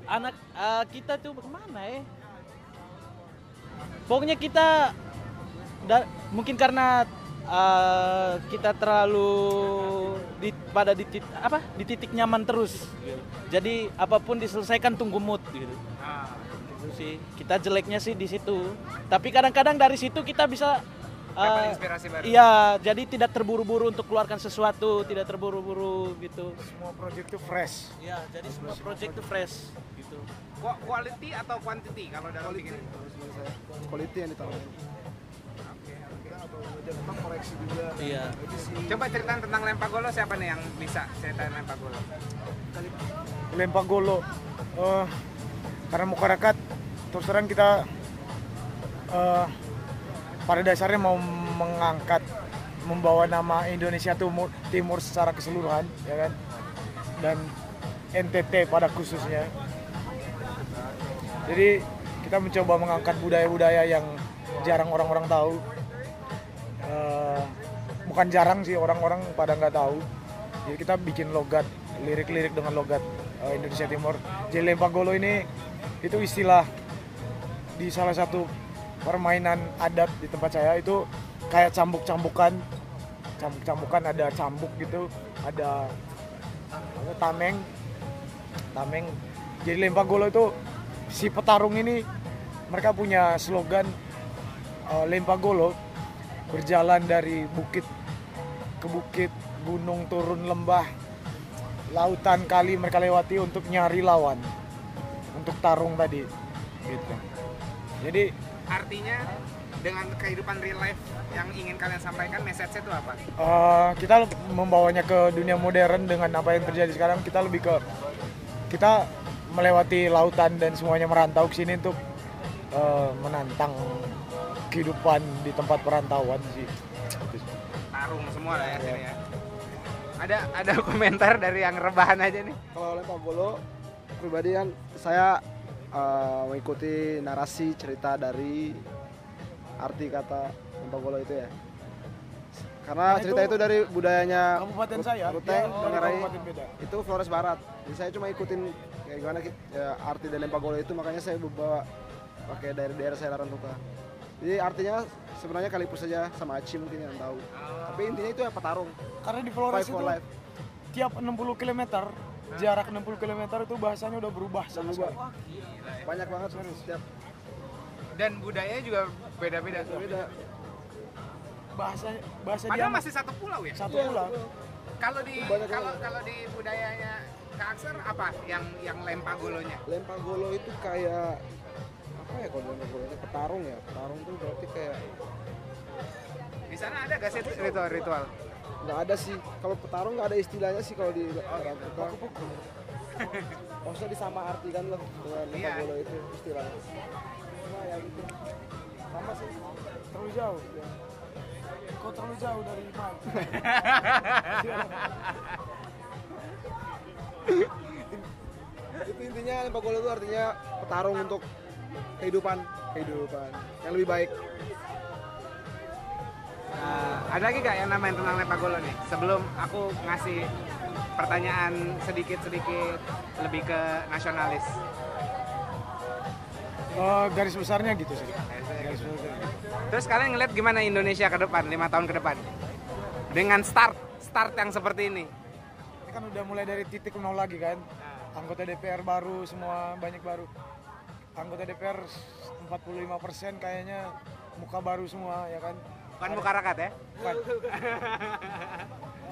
Anak eh, kita tuh ke mana ya? Pokoknya kita da- mungkin karena eh, kita terlalu di, pada di tit- apa di titik nyaman terus. Jadi apa pun diselesaikan tunggu mood gitu. Gitu sih. Kita jeleknya sih di situ. Tapi kadang-kadang dari situ kita bisa eh, inspirasi baru Iya, jadi tidak terburu-buru untuk keluarkan sesuatu, tidak terburu-buru gitu. semua project itu fresh Iya, jadi semua project itu fresh gitu. Qua- quality atau quantity kalau dalam bikin Quality yang ditaruhin. Jepang koreksi juga. Iya. coba ceritain tentang Lempagolo siapa nih yang bisa ceritain Lempagolo Lempagolo Eh, karena masyarakat terus terang kita eh, pada dasarnya mau mengangkat membawa nama Indonesia Timur, Timur secara keseluruhan ya kan dan NTT pada khususnya jadi kita mencoba mengangkat budaya-budaya yang jarang orang-orang tahu. Eh, bukan jarang sih orang-orang pada nggak tahu. Jadi kita bikin logat lirik-lirik dengan logat eh, Indonesia Timur. Jadi Lempagolo ini itu istilah di salah satu permainan adat di tempat saya. Itu kayak cambuk-cambukan. Cambuk-cambukan ada cambuk gitu ada apa, tameng. Tameng. Jadi Lempagolo itu si petarung ini mereka punya slogan eh, Lempagolo berjalan dari bukit ke bukit gunung turun lembah lautan kali mereka lewati untuk nyari lawan untuk tarung tadi gitu jadi Artinya dengan kehidupan real life yang ingin kalian sampaikan message-nya itu apa? eh, kita membawanya ke dunia modern dengan apa yang terjadi sekarang kita lebih ke kita melewati lautan dan semuanya merantau ke sini untuk eh, menantang kehidupan di tempat perantauan sih. Tarung semua lah ya sini ya. Ada ada komentar dari yang rebahan aja nih. Kalau lempar bolo pribadi kan saya eh, mengikuti narasi cerita dari arti kata lempar bolo itu ya. Karena Karena cerita itu itu dari budayanya kabupaten saya Ruteng, kabupaten beda itu Flores Barat. Jadi saya cuma ikutin kayak gimana ya, arti dari lempar bolo itu makanya saya bawa pakai dari daerah saya Larantuka. Jadi artinya sebenarnya kalipus saja sama Aci mungkin yang tahu. Tapi intinya itu ya petarung. karena di Flores itu life. tiap 60 km jarak 60 km itu bahasanya udah berubah sama Berubah. sekali Banyak banget setiap Dan budayanya juga beda-beda. beda. bahasa bahasa dia Padahal masih satu pulau ya. satu pulau Kalau di kalau kalau di budayanya Kak Akser apa yang yang lempar golonya? lempar golo itu kayak apa ya kalau lempar golo itu petarung ya? Petarung tuh berarti kayak Di sana ada gak sih ritual-ritual? nggak ada sih. Kalau petarung nggak ada istilahnya sih kalau di orang kita. Maksudnya disama artikan loh dengan lempar Iya. golo itu istilahnya. Cuma ya gitu sama sih. Terlalu jauh. Kok terlalu jauh dari Mike itu intinya lempar golo itu artinya petarung untuk kehidupan kehidupan yang lebih baik Nah, ada lagi gak yang namain tentang lempar golo nih? Sebelum aku ngasih pertanyaan sedikit-sedikit lebih ke nasionalis. Eh, garis besarnya gitu sih garis besarnya Terus kalian ngeliat gimana Indonesia ke depan, lima tahun ke depan? Dengan start, start yang seperti ini. Kan udah mulai dari titik nol lagi kan. Anggota DPR baru semua banyak baru. Anggota DPR 45% kayaknya muka baru semua ya kan? Bukan muka rakat ya? Bukan.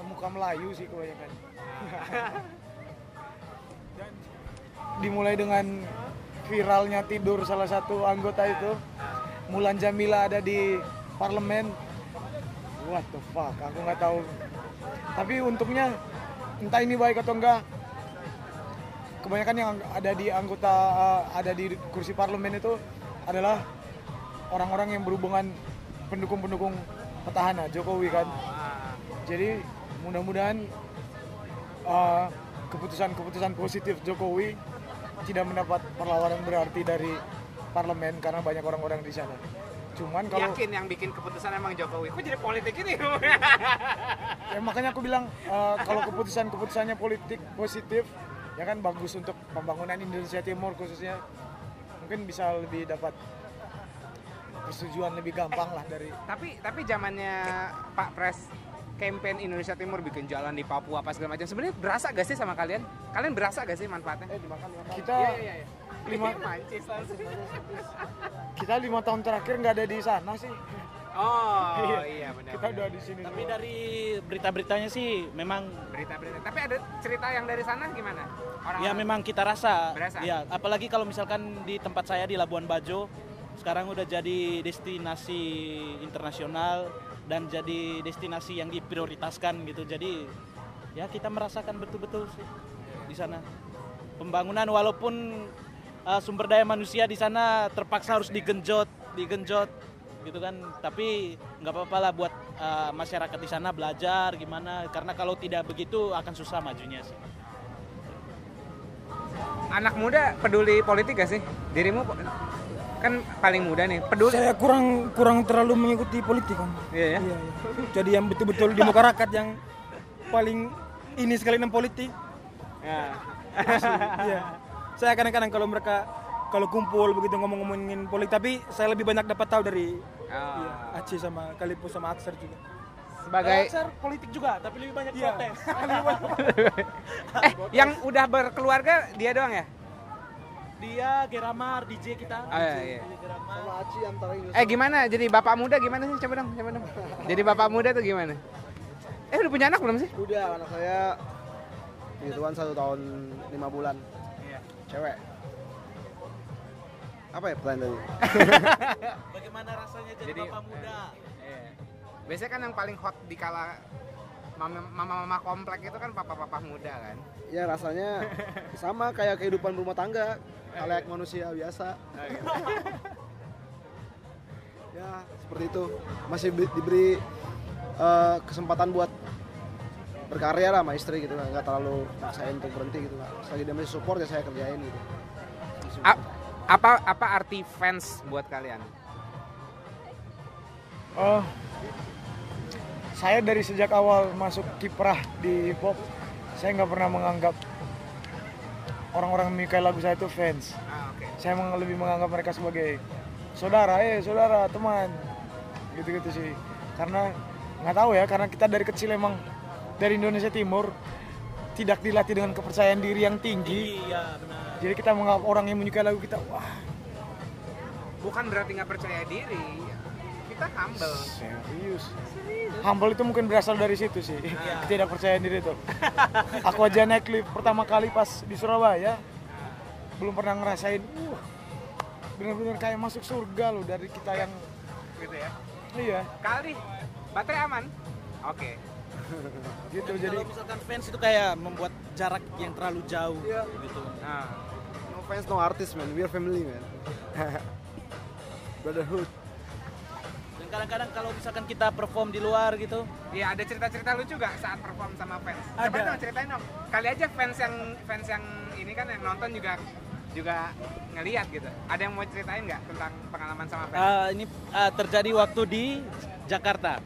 muka Melayu sih kebanyakan. Dan dimulai dengan viralnya tidur salah satu anggota itu. Mulan Jamila ada di parlemen. What the fuck aku nggak tahu. Tapi untungnya entah ini baik atau enggak kebanyakan yang ada di anggota eh, ada di kursi parlemen itu adalah orang-orang yang berhubungan pendukung-pendukung petahana Jokowi kan. Jadi mudah-mudahan eh, keputusan-keputusan positif Jokowi tidak mendapat perlawanan berarti dari parlemen karena banyak orang-orang di sana cuman kalau Yakin yang bikin keputusan emang Jokowi. Kok jadi politik ini? ya makanya aku bilang eh, kalau keputusan keputusannya politik positif ya kan bagus untuk pembangunan Indonesia Timur khususnya mungkin bisa lebih dapat persetujuan lebih gampang lah dari tapi tapi zamannya Pak Pres campaign Indonesia Timur bikin jalan di Papua apa segala macam. Sebenarnya berasa gak sih sama kalian? Kalian berasa gak sih manfaatnya? eh dimakan dimakan kita Iya iya iya. Lima- mancis langsung. kita lima tahun terakhir nggak ada di sana sih Oh iya benar. kita udah di sini Tapi dari berita-beritanya sih memang berita-berita. Tapi ada cerita yang dari sana gimana? Orang ya memang kita rasa. Berasa? Ya, apalagi kalau misalkan di tempat saya di Labuan Bajo sekarang udah jadi destinasi internasional dan jadi destinasi yang diprioritaskan gitu. Jadi ya kita merasakan betul-betul sih di sana. Pembangunan walaupun uh, sumber daya manusia di sana terpaksa harus digenjot, digenjot gitu kan. Tapi nggak apa-apa lah buat uh, masyarakat di sana belajar gimana. Karena kalau tidak begitu akan susah majunya sih. anak muda peduli politik gak sih? Dirimu kan paling muda nih. Peduli. Saya kurang kurang terlalu mengikuti politik kan. Iya ya. Iya, iya. Jadi yang betul-betul di masyarakat yang paling ini sekali dengan politik. Ya. Iya. Saya kadang-kadang kalau mereka kalau kumpul begitu ngomong-ngomongin politik, tapi saya lebih banyak dapat tahu dari Oh. Aceh sama Kalipus sama Akser juga. Sebagai Akser politik juga, tapi lebih banyak Iya. protes. eh yang udah berkeluarga dia doang ya? Dia Geramar, DJ kita. Oh, iya, iya. DJ Geramar. sama Aci antara ini Eh gimana jadi bapak muda gimana sih? Coba dong, coba dong. Jadi bapak muda tuh gimana? Eh udah punya anak belum sih? udah anak saya gituan satu tahun lima bulan. Cewek apa ya pertanyaan tadi Bagaimana rasanya jadi, Jadi, bapak muda? Iya. Biasanya kan yang paling hot di kala mama- mama-mama komplek itu kan papa-papa muda kan. ya rasanya sama kayak kehidupan rumah tangga kayak manusia biasa ya seperti itu masih diberi eh, kesempatan buat berkarya lah sama istri gitu nggak terlalu maksain untuk berhenti gitu nggak selagi dia masih support ya saya kerjain gitu A- apa apa arti fans buat kalian? Oh, saya dari sejak awal masuk kiprah di hip hop, saya nggak pernah menganggap orang-orang menyukai lagu saya itu fans. Ah, oke. Saya meng- lebih menganggap mereka sebagai saudara, eh saudara, teman, gitu-gitu sih. Karena nggak tahu ya, karena kita dari kecil emang dari Indonesia Timur tidak dilatih dengan kepercayaan diri yang tinggi. Iya benar. Jadi kita menganggap orang yang menyukai lagu kita, wah Bukan berarti nggak percaya diri. Kita humble. serius. Humble itu mungkin berasal dari situ sih, tidak percaya diri itu. Aku aja naik lift pertama kali pas di Surabaya, belum pernah ngerasain, uh, bener-bener kayak masuk surga loh dari kita yang, Gitu ya. iya, Kali baterai aman. Oke. gitu. Jadi Jadi kalau misalkan fans itu kayak membuat jarak yang terlalu jauh Iya. gitu. Nah, no fans no artist man we are family man brotherhood Dan kadang-kadang kalau misalkan kita perform di luar gitu, Iya ada cerita-cerita lucu gak saat perform sama fans? Coba Ada. dong ceritain dong. Kali aja fans yang fans yang ini kan yang nonton juga juga ngeliat gitu. Ada yang mau ceritain nggak tentang pengalaman sama fans? Ah, ini ah, terjadi waktu di Jakarta.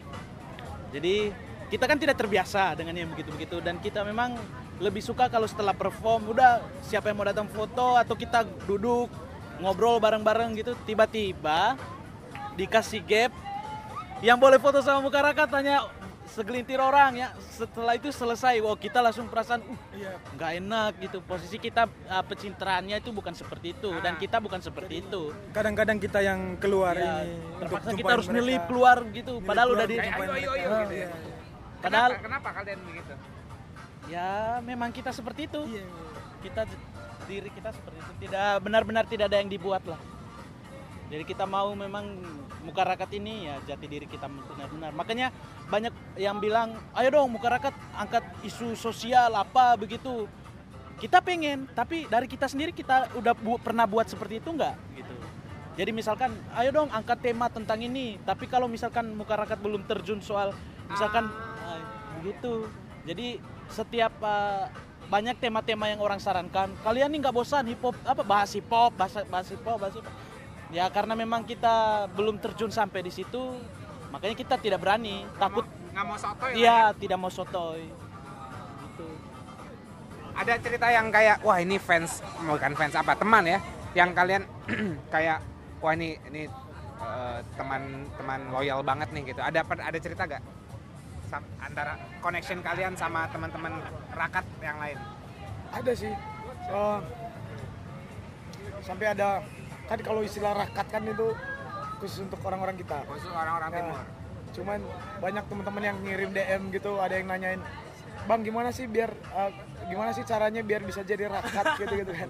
Jadi kita kan tidak terbiasa dengan yang begitu-begitu dan kita memang lebih suka kalau setelah perform udah siapa yang mau datang foto atau kita duduk ngobrol bareng-bareng gitu tiba-tiba dikasih gap yang boleh foto sama muka rakat hanya segelintir orang ya setelah itu selesai wow kita langsung perasaan uh Iya. nggak enak gitu posisi kita uh, pencitraannya itu bukan seperti itu dan Ah. kita bukan seperti itu Kadang-kadang kita yang keluar Ya, ini terpaksa kita harus mereka. ngelip keluar gitu padahal keluar, udah di ayo ayo ayo Ah, gitu ya. Iya. Padahal- Kenapa, kenapa kalian begitu? ya memang kita seperti itu. Iya. kita diri kita seperti itu. Tidak benar-benar tidak ada yang dibuat lah. Jadi kita mau memang muka rakat ini ya jati diri kita benar-benar. Makanya banyak yang bilang ayo dong muka rakat angkat isu sosial apa begitu. Kita pengen tapi dari kita sendiri kita udah bu- pernah buat seperti itu nggak? Gitu. Jadi misalkan ayo dong angkat tema tentang ini. Tapi kalau misalkan muka rakat belum terjun soal misalkan ah, gitu. Jadi setiap ah, banyak tema-tema yang orang sarankan kalian nih nggak bosan hip hop apa bahas hip hop bahas bahas hip hop bahas hip hop ya karena memang kita belum terjun sampai di situ makanya kita tidak berani takut Nggak mau sotoy lah ya. iya tidak mau sotoy. Gitu. Ada cerita yang kayak wah ini fans bukan fans apa teman ya yang kalian kayak wah ini ini eh, teman teman loyal banget nih gitu. Ada ada cerita gak antara connection kalian sama teman-teman rakat yang lain? ada sih, eh, sampai ada kan kalau istilah rakat kan itu khusus untuk orang-orang kita. Khusus orang-orang Ya, timur. cuman banyak teman-teman yang ngirim DM gitu ada yang nanyain bang gimana sih biar uh, gimana sih caranya biar bisa jadi rakat gitu gitu kan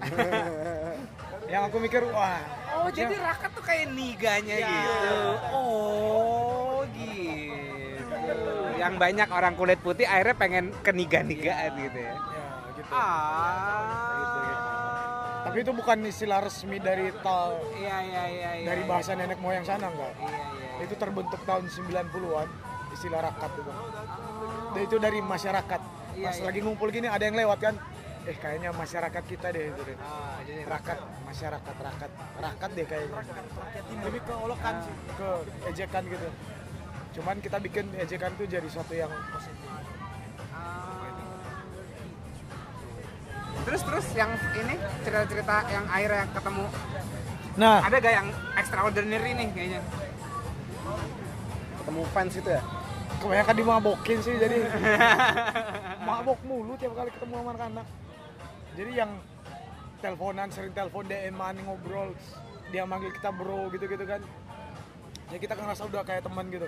yang aku mikir wah Oh, jadi rakat tuh kayak niganya gitu. Oh. Yang banyak orang kulit putih akhirnya pengen ke niga-nigaan gitu ya. ya gitu Ah. tapi itu bukan istilah resmi dari tal Iya, iya, iya, iya. dari iya. bahasa nenek moyang sana enggak Iya, iya. itu terbentuk tahun 90-an istilah rakat itu Dan itu dari masyarakat Iya, pas iya. lagi ngumpul gini ada yang lewat kan eh kayaknya masyarakat kita deh itu deh Ah, jadi rakat masyarakat rakat rakat deh kayaknya lebih ke olokan sih ke ejekan gitu cuman kita bikin ejekan itu jadi suatu yang positif. Terus terus yang ini cerita-cerita yang akhirnya ketemu. Nah. Ada gak yang extraordinary nih kayaknya? ketemu fans gitu ya? Kebanyakan dimabokin sih jadi mabok mulu tiap kali ketemu sama anak-anak. Jadi yang teleponan sering telepon DM-an ngobrol dia manggil kita bro gitu-gitu kan. Ya kita ngerasa udah kayak teman gitu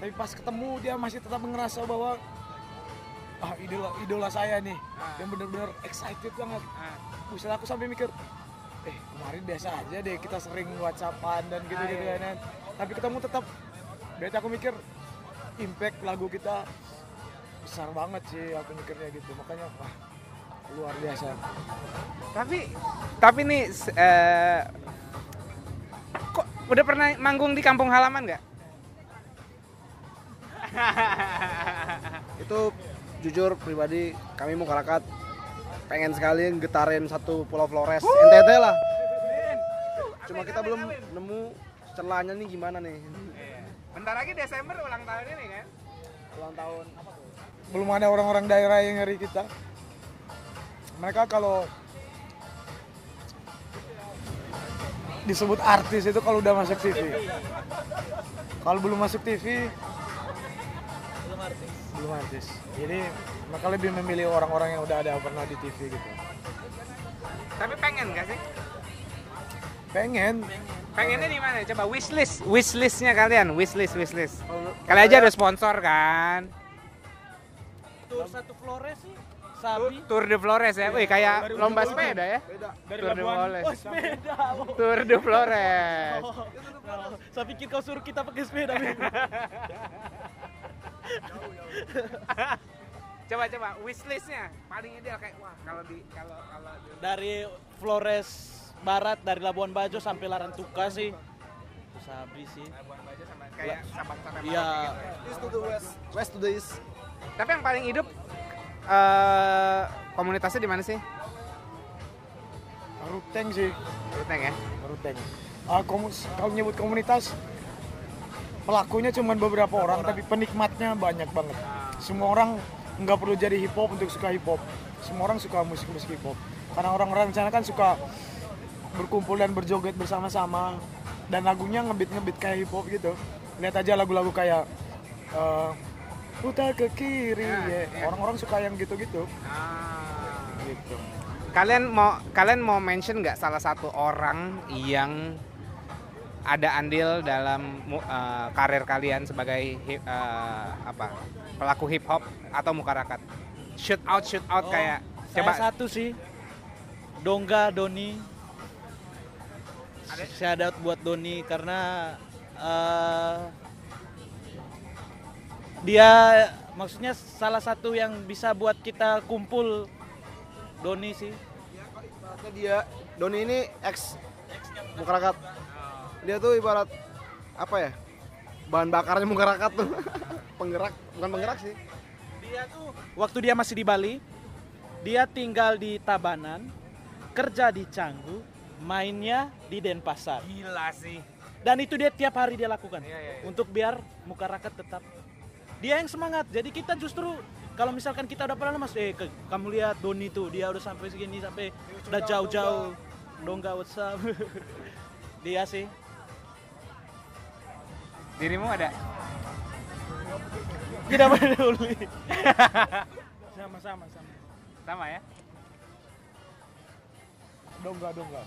tapi pas ketemu dia masih tetap ngerasa bahwa ah idola idola saya nih yang bener-bener excited banget Ah. Buset aku sampai mikir eh kemarin biasa aja deh kita sering whatsappan dan gitu gitu Ah, iya. kan tapi ketemu tetap berarti aku mikir impact lagu kita besar banget sih aku mikirnya gitu makanya wah luar biasa Tapi tapi nih eh, kok udah pernah manggung di kampung halaman nggak? itu jujur pribadi kami mau karakat pengen sekali getarin satu pulau Flores. NTT lah. Cuma kita belum nemu celahnya nih gimana nih. Bentar lagi Desember ulang tahun ini kan? ulang tahun. Belum ada orang-orang daerah yang ngeri kita. Mereka kalau disebut artis itu kalau udah masuk TV kalau belum masuk TV belum artis jadi mereka lebih memilih orang-orang yang udah ada pernah di TV gitu Tapi pengen nggak sih? pengen Pengennya di mana? Coba wishlist, wishlistnya kalian, wishlist, wishlist. Kalian aja ada sponsor kan? Tur satu Flores sih, Sabi. Tour de Flores ya, wih kayak Dari lomba sepeda ya. Dari Tour de Labuan. Flores. Oh sepeda. Oh. Tour de Flores. Oh, saya pikir kau suruh kita pakai sepeda. Coba coba wishlistnya paling ideal kayak wah kalau di kalau kalau di- Dari Flores Barat, dari Labuan Bajo sampai Larantuka sih. Sabi sih. Labuan Bajo sama kayak Sabang sampai Iya. Gitu ya. east to the west west to the east Tapi yang paling hidup eh komunitasnya di mana sih? Ruteng sih Ruteng ya. Ruteng Ah, komu- kalau nyebut komunitas pelakunya cuma beberapa orang tapi penikmatnya banyak banget. Semua orang nggak perlu jadi hip hop untuk suka hip hop. Semua orang suka musik musik hip hop. Karena orang-orang di sana kan suka berkumpul dan berjoget bersama-sama. Dan lagunya ngebit ngebit kayak hip hop gitu. Lihat aja lagu-lagu kayak eh, putar ke kiri Ya, ya. orang-orang suka yang gitu-gitu. Ah. gitu. Kalian mau kalian mau mention nggak salah satu orang yang ada andil dalam eh, karir kalian sebagai hip- eh, apa pelaku hip hop atau mukarakat? Shoot out shoot out Oh, kayak Saya coba satu sih. Dongga Doni. Shout out buat Doni karena eh, dia maksudnya salah satu yang bisa buat kita kumpul Doni sih. ibaratnya dia Doni ini ex mukarakat dia tuh ibarat apa ya bahan bakarnya mukarakat tuh penggerak bukan penggerak sih Dia tuh waktu dia masih di Bali, dia tinggal di Tabanan, kerja di Canggu, mainnya di Denpasar. gila sih. Dan itu dia tiap hari dia lakukan Iya, iya, iya. untuk biar muka rakyat tetap dia yang semangat. Jadi kita justru kalau misalkan kita udah pernah mas, eh ke- kamu lihat Doni tuh dia udah sampai segini sampai udah jauh-jauh. Dongga what's up? dia sih. Dirimu ada? Tidak peduli. Sama-sama sama. Sama ya? dongga dongga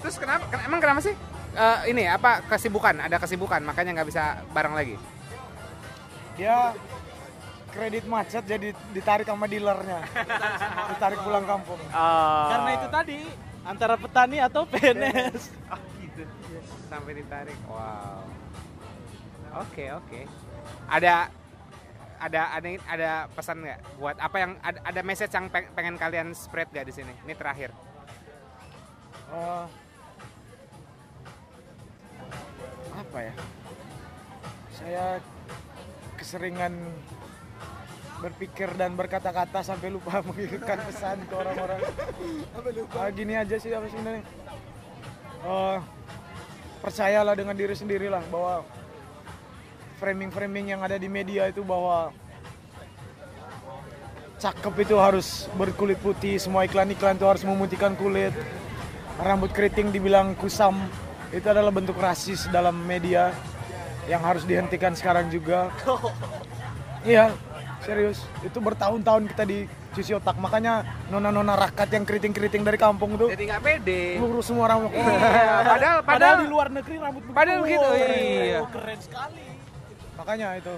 Terus kenapa? ken- Emang kenapa sih? Eh, ini apa kesibukan? Ada kesibukan makanya nggak bisa bareng lagi. dia kredit macet jadi ditarik sama dealernya ditarik pulang kampung Karena itu tadi antara petani atau PNS. Gitu. Sampai ditarik. Wow. Oke oke. Ada ada ada ada pesan nggak buat apa yang ada, ada message yang peng- pengen kalian spread gak di sini? Ini terakhir. Eh, apa ya saya keseringan berpikir dan berkata-kata sampai lupa mengirimkan pesan ke orang-orang Ah, gini aja sih apa sih Eh, percayalah dengan diri sendirilah bahwa framing-framing yang ada di media itu bahwa cakep itu harus berkulit putih semua iklan-iklan itu harus memutihkan kulit rambut keriting dibilang kusam itu adalah bentuk rasis dalam media yang harus dihentikan sekarang juga. Iya serius itu bertahun-tahun kita dicuci otak makanya nona-nona rakat yang keriting-keriting dari kampung tuh Jadi nggak pede. lurus semua rambut Iya, padahal Padahal padahal di luar negeri rambut begitu. Padahal begitu, Wow, iya. Keren sekali. makanya itu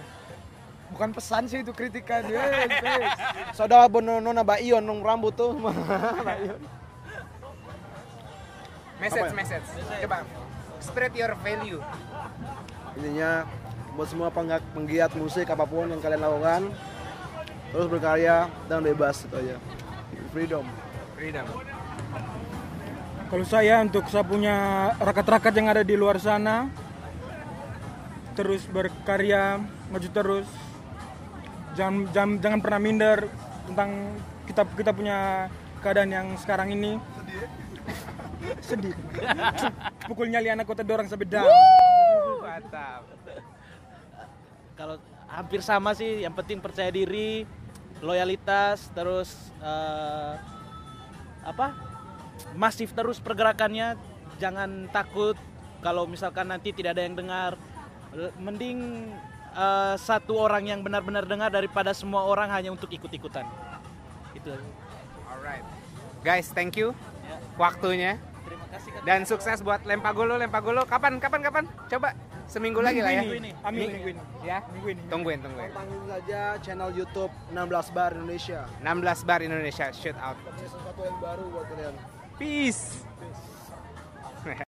bukan pesan sih itu kritikan. Yes, yes. Saudara bono nona baion nong rambut tuh. Baion. Message, ya? message. Coba spread your value. Intinya buat semua penggiat musik apa pun yang kalian lakukan terus berkarya dan bebas itu aja. Freedom. Freedom. Kalau saya untuk saya punya rakat-rakat yang ada di luar sana terus berkarya, maju terus. Jangan jangan, jangan pernah minder tentang kita kita punya keadaan yang sekarang ini. Sedih. Pukul nyali anak kota dorang sampai down. Mantap. Kalau hampir sama sih, yang penting percaya diri, loyalitas, terus eh, apa? Masif terus pergerakannya, jangan takut kalau misalkan nanti tidak ada yang dengar. Mending eh, satu orang yang benar-benar dengar daripada semua orang hanya untuk ikut-ikutan. Itu. Alright. Guys, thank you Ya. waktunya Terima kasih dan sukses buat Lempagolo, Lempagolo. Kapan, kapan, kapan? Coba seminggu lagi lah ya. Minggu ini. Amin minggu ini. Ya, Minggu ini. tungguin, tungguin. Pantengin saja channel YouTube 16 Bar Indonesia. 16 bar Indonesia shoot out. Ini sesuatu yang baru buat kalian. Peace.